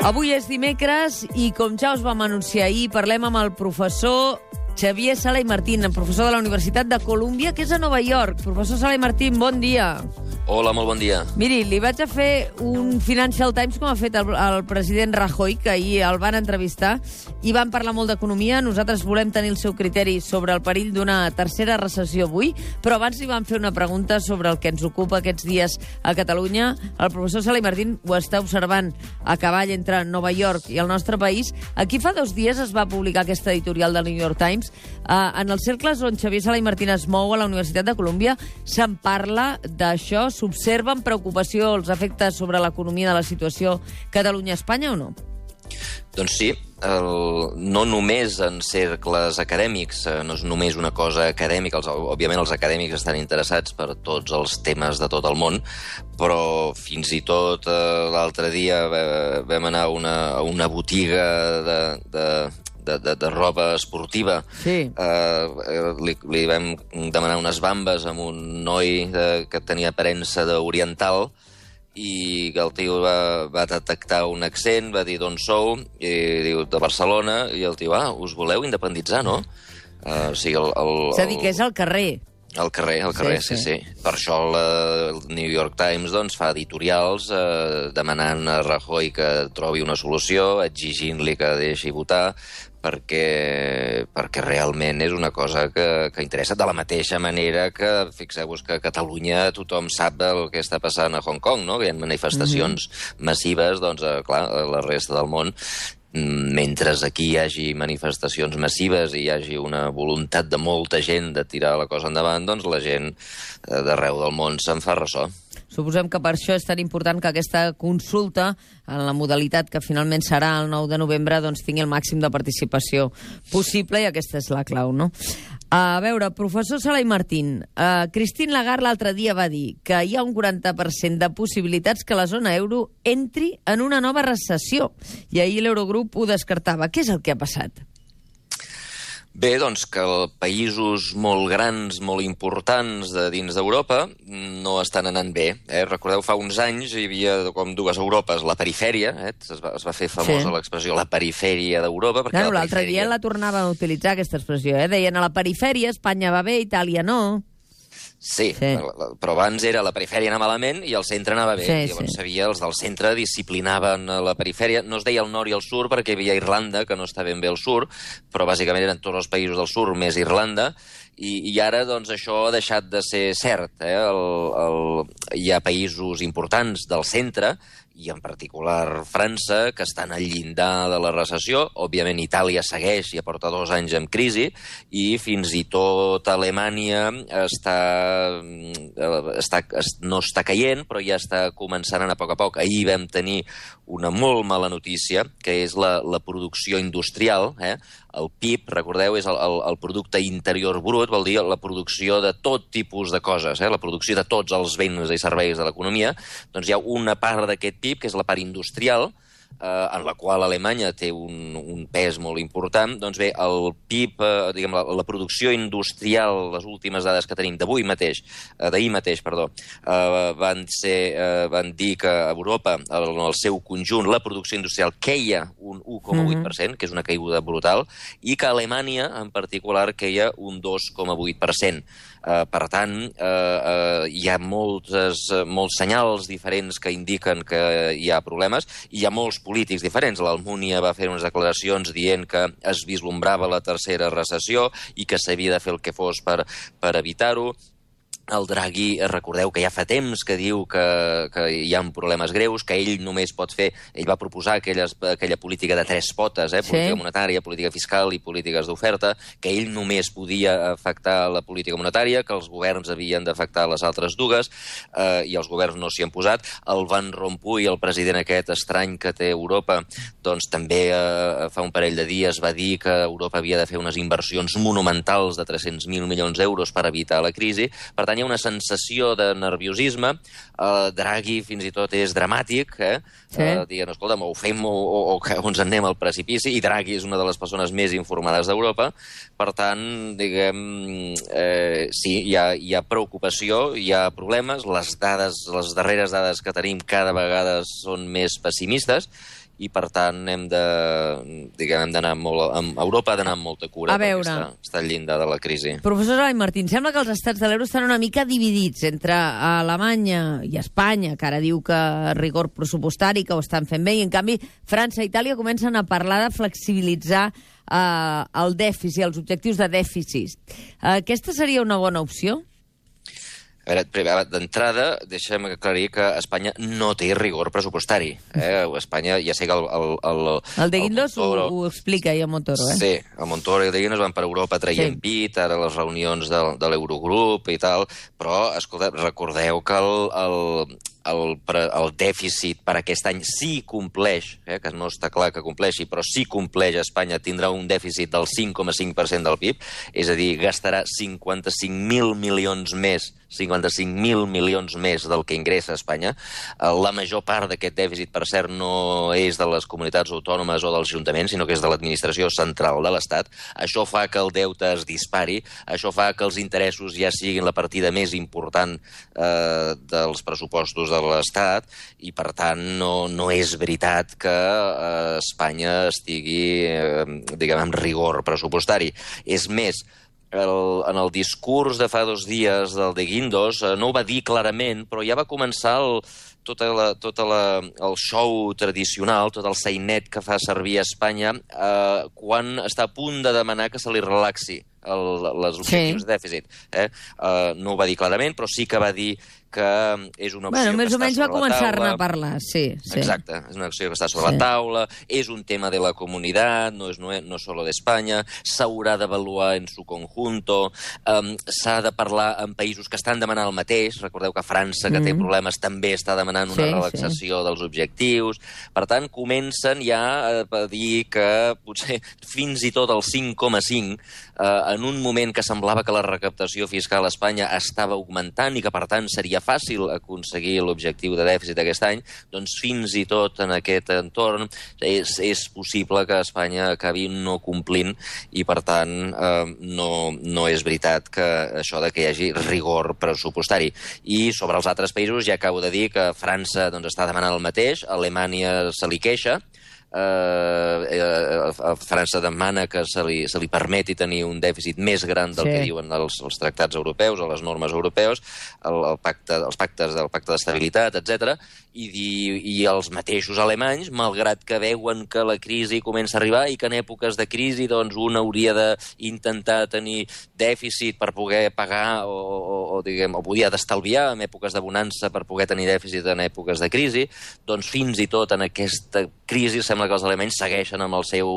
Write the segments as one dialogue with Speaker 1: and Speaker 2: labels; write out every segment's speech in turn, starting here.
Speaker 1: Avui és dimecres i, com ja us vam anunciar ahir, parlem amb el professor Xavier Sala i Martín, professor de la Universitat de Colúmbia, que és a Nova York. Professor Sala i Martín, bon dia.
Speaker 2: Hola, molt bon dia.
Speaker 1: Miri, li vaig a fer un Financial Times com ha fet el, el president Rajoy, que ahir el van entrevistar, i van parlar molt d'economia. Nosaltres volem tenir el seu criteri sobre el perill d'una tercera recessió avui, però abans li van fer una pregunta sobre el que ens ocupa aquests dies a Catalunya. El professor Sala i Martín ho està observant a cavall entre Nova York i el nostre país. Aquí fa dos dies es va publicar aquesta editorial del New York Times. Uh, en els cercles on Xavier Sala i Martín es mou a la Universitat de Colúmbia se'n parla d'això, s'observa amb preocupació els efectes sobre l'economia de la situació Catalunya-Espanya o no?
Speaker 2: Doncs sí, el, no només en cercles acadèmics, eh, no és només una cosa acadèmica, els, òbviament els acadèmics estan interessats per tots els temes de tot el món, però fins i tot eh, l'altre dia vam anar a una, a una botiga de, de, de, de, de roba esportiva.
Speaker 1: Sí.
Speaker 2: Uh, li, li vam demanar unes bambes amb un noi de, que tenia aparença d'oriental i el tio va, va detectar un accent, va dir d'on sou, i diu de Barcelona, i el tio, ah, us voleu independitzar, no? Uh, o sigui, el, el,
Speaker 1: És a dir, que és al carrer.
Speaker 2: Al carrer, al carrer, sí, sí. sí. Per això la, el New York Times doncs, fa editorials eh, demanant a Rajoy que trobi una solució, exigint-li que deixi votar, perquè, perquè realment és una cosa que, que interessa de la mateixa manera que, fixeu-vos que a Catalunya tothom sap el que està passant a Hong Kong, no? que hi ha manifestacions mm -hmm. massives, doncs, eh, clar, a la resta del món mm, mentre aquí hi hagi manifestacions massives i hi hagi una voluntat de molta gent de tirar la cosa endavant, doncs la gent eh, d'arreu del món se'n fa ressò.
Speaker 1: Suposem que per això és tan important que aquesta consulta, en la modalitat que finalment serà el 9 de novembre, doncs tingui el màxim de participació possible i aquesta és la clau, no? A veure, professor Sala i Martín, uh, Christine Lagarde l'altre dia va dir que hi ha un 40% de possibilitats que la zona euro entri en una nova recessió. I ahir l'Eurogrup ho descartava. Què és el que ha passat?
Speaker 2: Bé, doncs que països molt grans, molt importants de dins d'Europa no estan anant bé. Eh? Recordeu, fa uns anys hi havia com dues Europes, la perifèria, eh? es, va, es va fer famosa sí. l'expressió la perifèria d'Europa.
Speaker 1: Claro, L'altre perifèria... dia la tornaven a utilitzar, aquesta expressió. Eh? Deien a la perifèria Espanya va bé, Itàlia no.
Speaker 2: Sí, sí, però abans era la perifèria anar malament i el centre anava bé. Sí, Llavors sí. sabia, els del centre disciplinaven la perifèria. No es deia el nord i el sud perquè hi havia Irlanda, que no està ben bé al sud, però bàsicament eren tots els països del sud més Irlanda, i, i ara doncs, això ha deixat de ser cert. Eh? El, el, hi ha països importants del centre i en particular França, que estan al llindar de la recessió. Òbviament Itàlia segueix, ja porta dos anys en crisi, i fins i tot Alemanya està, eh, està, no està caient, però ja està començant a anar a poc a poc. Ahir vam tenir una molt mala notícia, que és la, la producció industrial. Eh? El PIB, recordeu, és el, el, el producte interior brut, vol dir la producció de tot tipus de coses, eh? la producció de tots els béns i serveis de l'economia. Doncs hi ha una part d'aquest PIB, que és la part industrial, eh, en la qual Alemanya té un, un pes molt important, doncs bé, el PIB, eh, diguem, la, la producció industrial, les últimes dades que tenim d'avui mateix, eh, d'ahir mateix, perdó, eh, van, ser, eh, van dir que a Europa, en el seu conjunt, la producció industrial queia un 1,8%, mm -hmm. que és una caiguda brutal, i que Alemanya, en particular, queia un 2,8%. Eh, per tant, eh, eh, hi ha moltes, molts senyals diferents que indiquen que hi ha problemes, i hi ha molts polítics diferents. L'Almúnia va fer unes declaracions dient que es vislumbrava la tercera recessió i que s'havia de fer el que fos per, per evitar-ho el Draghi, recordeu que ja fa temps que diu que, que hi ha problemes greus, que ell només pot fer... Ell va proposar aquelles, aquella política de tres potes, eh? política sí. monetària, política fiscal i polítiques d'oferta, que ell només podia afectar la política monetària, que els governs havien d'afectar les altres dues, eh, i els governs no s'hi han posat. El Van Rompuy, el president aquest estrany que té Europa, doncs també eh, fa un parell de dies va dir que Europa havia de fer unes inversions monumentals de 300.000 milions d'euros per evitar la crisi. Per tant, ha una sensació de nerviosisme. Uh, Draghi fins i tot és dramàtic, eh? Sí. Uh, dient, escolta, o ho fem o, o, o que ens anem al precipici, i Draghi és una de les persones més informades d'Europa. Per tant, diguem, eh, sí, hi ha, hi ha preocupació, hi ha problemes, les dades, les darreres dades que tenim cada vegada són més pessimistes, i per tant hem de, diguem, hem d'anar molt... A Europa ha d'anar amb molta cura
Speaker 1: a veure.
Speaker 2: està, està al llindar de la crisi.
Speaker 1: Professor Elai Martín, sembla que els estats de l'euro estan una mica dividits entre Alemanya i Espanya, que ara diu que rigor pressupostari, que ho estan fent bé, i en canvi França i Itàlia comencen a parlar de flexibilitzar eh, el dèficit, els objectius de dèficit. Eh, aquesta seria una bona opció?
Speaker 2: D'entrada, deixem aclarir que Espanya no té rigor pressupostari. Eh? Espanya, ja sé que el... El,
Speaker 1: el, el de Guindos el Montoro, ho, ho explica, i el Montoro, eh?
Speaker 2: Sí, el Montoro i el de Guindos van per Europa traient sí. pit, ara les reunions de, de l'Eurogrup i tal, però, escolta, recordeu que el, el, el, el dèficit per aquest any sí compleix, eh, que no està clar que compleixi, però sí compleix Espanya, tindrà un dèficit del 5,5% del PIB, és a dir, gastarà 55.000 milions més 55.000 milions més del que ingressa a Espanya. Eh, la major part d'aquest dèficit, per cert, no és de les comunitats autònomes o dels ajuntaments, sinó que és de l'administració central de l'Estat. Això fa que el deute es dispari, això fa que els interessos ja siguin la partida més important eh, dels pressupostos de l'Estat i, per tant, no, no és veritat que eh, Espanya estigui, eh, diguem, amb rigor pressupostari. És més, el, en el discurs de fa dos dies del de Guindos, eh, no ho va dir clarament, però ja va començar el, tota la, tota la, el show tradicional, tot el sainet que fa servir a Espanya, eh, quan està a punt de demanar que se li relaxi el, les objectius sí. de dèficit. Eh? Uh, no ho va dir clarament, però sí que va dir que és una opció
Speaker 1: bueno, més
Speaker 2: que
Speaker 1: o menys va començar-ne a parlar, sí, sí.
Speaker 2: Exacte, és una opció que està sobre sí. la taula, és un tema de la comunitat, no és no, no solo d'Espanya, s'haurà d'avaluar en su conjunto, um, s'ha de parlar en països que estan demanant el mateix, recordeu que França, que mm. té problemes, també està demanant una sí, relaxació sí. dels objectius, per tant, comencen ja a dir que potser fins i tot el 5,5 eh, en un moment que semblava que la recaptació fiscal a Espanya estava augmentant i que, per tant, seria fàcil aconseguir l'objectiu de dèficit aquest any, doncs fins i tot en aquest entorn és, és possible que Espanya acabi no complint i, per tant, eh, no, no és veritat que això de que hi hagi rigor pressupostari. I sobre els altres països ja acabo de dir que França doncs, està demanant el mateix, Alemanya se li queixa, eh, eh, França demana que se li, se li permeti tenir un dèficit més gran del sí. que diuen els, els tractats europeus o les normes europeus, el, el pacte, els pactes del pacte d'estabilitat, etc. I, i els mateixos alemanys, malgrat que veuen que la crisi comença a arribar i que en èpoques de crisi doncs, un hauria d'intentar tenir dèficit per poder pagar o, o, o, diguem, o podia d'estalviar en èpoques de bonança per poder tenir dèficit en èpoques de crisi, doncs fins i tot en aquesta crisi sembla que els alemanys segueixen amb el seu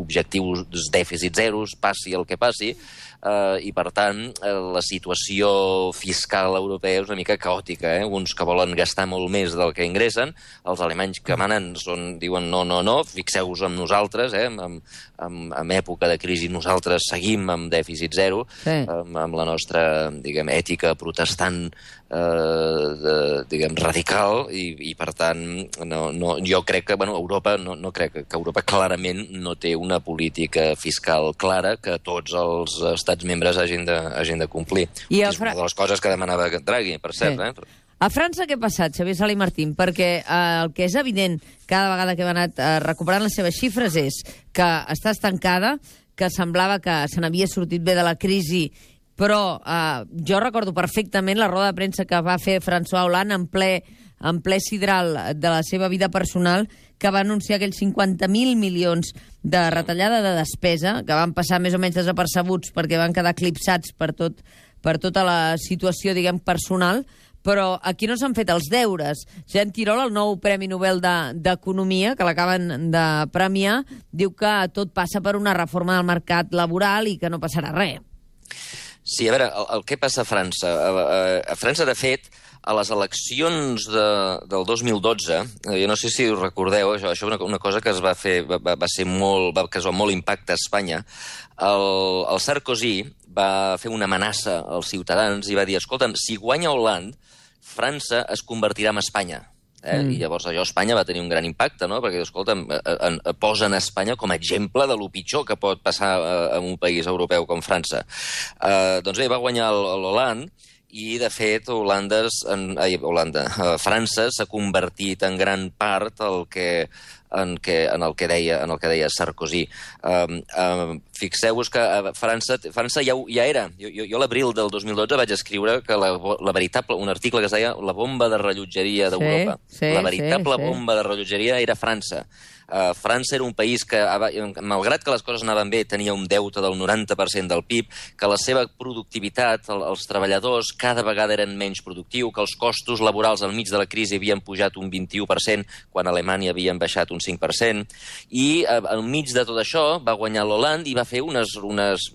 Speaker 2: objectiu dèficit zeros, passi el que passi, eh, i per tant eh, la situació fiscal europea és una mica caòtica. Eh? Uns que volen gastar molt més del que ingressen, els alemanys que manen són, diuen no, no, no, fixeu-vos amb nosaltres, eh? en, en, en època de crisi nosaltres seguim amb dèficit zero, sí. amb, amb la nostra diguem, ètica protestant eh, de, diguem, radical i, i per tant no, no, jo crec que bueno, Europa no, no crec que Europa clarament no té una política fiscal clara que tots els estats membres hagin de, hagin de complir. I és Fra... una de les coses que demanava Draghi, per cert. Sí. Eh?
Speaker 1: A França què ha passat, Xavier Sala i Martín? Perquè eh, el que és evident cada vegada que hem anat eh, recuperant les seves xifres és que està estancada, que semblava que se n'havia sortit bé de la crisi però eh, jo recordo perfectament la roda de premsa que va fer François Hollande en ple, en ple sidral de la seva vida personal, que va anunciar aquells 50.000 milions de retallada de despesa, que van passar més o menys desapercebuts perquè van quedar eclipsats per, tot, per tota la situació, diguem, personal, però aquí no s'han fet els deures. Jean Tirol, el nou Premi Nobel d'Economia, de, que l'acaben de premiar, diu que tot passa per una reforma del mercat laboral i que no passarà res.
Speaker 2: Sí, a veure, el, el que passa a França? A, a, a França, de fet, a les eleccions de, del 2012, eh, jo no sé si us recordeu, això, això una, una cosa que es va fer, va, va ser molt, va causar molt impacte a Espanya. El, el Sarkozy va fer una amenaça als ciutadans i va dir, escolta'm, si guanya Hollande, França es convertirà en Espanya. Eh? Mm. I llavors allò a Espanya va tenir un gran impacte, no? perquè, escolta, en, en, posen Espanya com a exemple de lo pitjor que pot passar eh, en un país europeu com França. Eh, doncs bé, va guanyar l'Hollande, i, de fet, Holanda, en, ai, Holanda, eh, França s'ha convertit en gran part el que en, què, en, el que deia, en el que deia Sarkozy. Um, um, Fixeu-vos que a França, França ja, ja era. Jo, jo, jo l'abril del 2012 vaig escriure que la, la veritable, un article que es deia La bomba de rellotgeria d'Europa.
Speaker 1: Sí, sí,
Speaker 2: la veritable
Speaker 1: sí, sí.
Speaker 2: bomba de rellotgeria era França. Uh, França era un país que, malgrat que les coses anaven bé, tenia un deute del 90% del PIB, que la seva productivitat, el, els treballadors cada vegada eren menys productius, que els costos laborals al mig de la crisi havien pujat un 21%, quan a Alemanya havien baixat un 5%, i uh, al mig de tot això va guanyar l'Hollande i va fer unes, unes...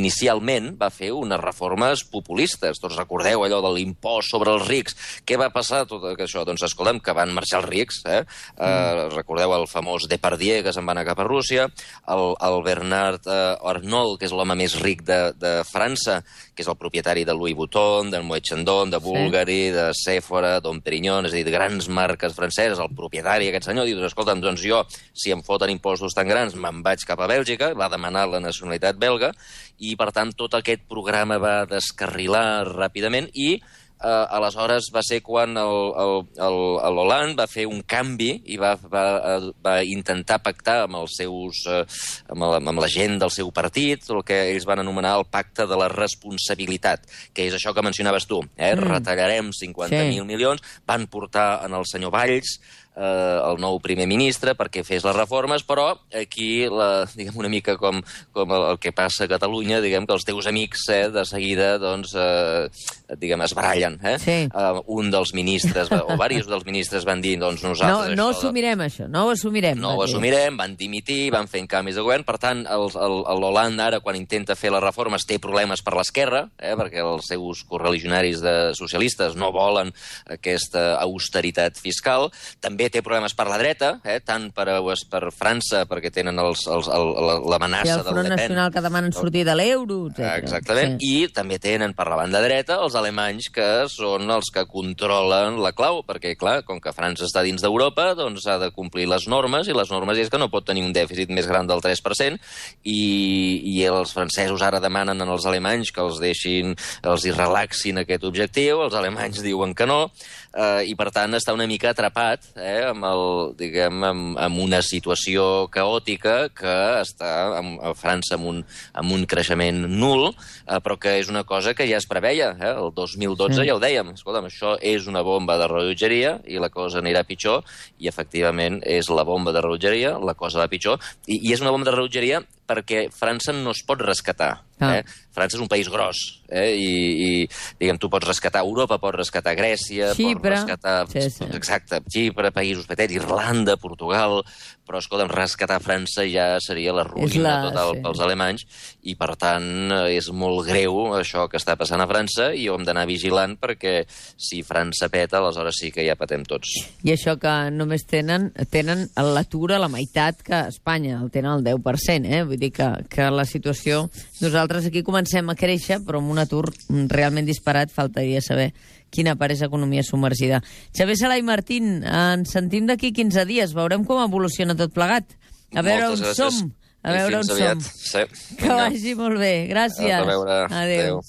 Speaker 2: Inicialment va fer unes reformes populistes. Tots recordeu allò de l'impost sobre els rics. Què va passar tot això? Doncs escolta'm, que van marxar els rics. Eh? Uh, mm. Recordeu el famós Depardieu, que se'n va anar cap a Rússia, el, el Bernard eh, Arnault, que és l'home més ric de, de França, que és el propietari de Louis Vuitton, del Moet Chandon, de Bulgari, sí. de Sephora, Dom Perignon, és a dir, grans marques franceses, el propietari, aquest senyor, diu, doncs, escolta'm, doncs jo, si em foten impostos tan grans, me'n vaig cap a Bèlgica, va demanar la nacionalitat belga, i, per tant, tot aquest programa va descarrilar ràpidament i eh, aleshores va ser quan l'Hollande va fer un canvi i va, va, va intentar pactar amb els seus, eh, amb, la, amb la gent del seu partit, el que ells van anomenar el pacte de la responsabilitat, que és això que mencionaves tu, eh? Mm. retallarem 50.000 sí. milions, van portar en el senyor Valls, eh, el nou primer ministre perquè fes les reformes, però aquí, la, diguem, una mica com, com el, el que passa a Catalunya, diguem que els teus amics eh, de seguida, doncs, eh, diguem, es barallen. Eh?
Speaker 1: Sí.
Speaker 2: Uh, un dels ministres, o diversos dels ministres van dir, doncs nosaltres...
Speaker 1: No, no això, assumirem això, no ho assumirem.
Speaker 2: No ho assumirem, van dimitir, van fent canvis de govern, per tant, l'Holanda ara, quan intenta fer les reformes, té problemes per l'esquerra, eh, perquè els seus correligionaris de socialistes no volen aquesta austeritat fiscal. També té problemes per la dreta, eh, tant per, per França, perquè tenen l'amenaça
Speaker 1: del Front Nacional que demanen sortir de l'euro,
Speaker 2: Exactament, sí. i també tenen per la banda dreta els alemanys que són els que controlen la clau, perquè, clar, com que França està dins d'Europa, doncs ha de complir les normes, i les normes és que no pot tenir un dèficit més gran del 3%, i, i els francesos ara demanen als alemanys que els deixin, els hi relaxin aquest objectiu, els alemanys diuen que no, eh, i per tant està una mica atrapat eh, amb, el, diguem, amb, amb una situació caòtica que està a França amb un, amb un creixement nul, eh, però que és una cosa que ja es preveia. Eh? El 2012 sí. ja ho dèiem. Escolta'm, això és una bomba de rellotgeria i la cosa anirà pitjor, i efectivament és la bomba de rellotgeria, la cosa va pitjor, i, i és una bomba de rellotgeria perquè França no es pot rescatar. Ah. Eh? França és un país gros, eh? I, i diguem, tu pots rescatar Europa, pots rescatar Grècia,
Speaker 1: Xipre.
Speaker 2: pots rescatar... Sí, sí. Exacte, Xipre, països petits, Irlanda, Portugal... Però, escolta'm, rescatar França ja seria la ruïna la... total sí. pels alemanys, i, per tant, és molt greu això que està passant a França, i ho hem d'anar vigilant, perquè si França peta, aleshores sí que ja patem tots.
Speaker 1: I això que només tenen, tenen l'atur a la meitat que Espanya, el tenen el 10%, eh? Vull dir que, que la situació... Nosaltres aquí comencem a créixer, però amb un atur realment disparat faltaria saber quina part és economia submergida. Xavier Sala i Martín, ens sentim d'aquí 15 dies. Veurem com evoluciona tot plegat. A veure
Speaker 2: Moltes
Speaker 1: on
Speaker 2: gràcies.
Speaker 1: som. A veure on som.
Speaker 2: Sí.
Speaker 1: Que vagi molt bé. Gràcies.
Speaker 2: A veure.
Speaker 1: Adéu. Adéu.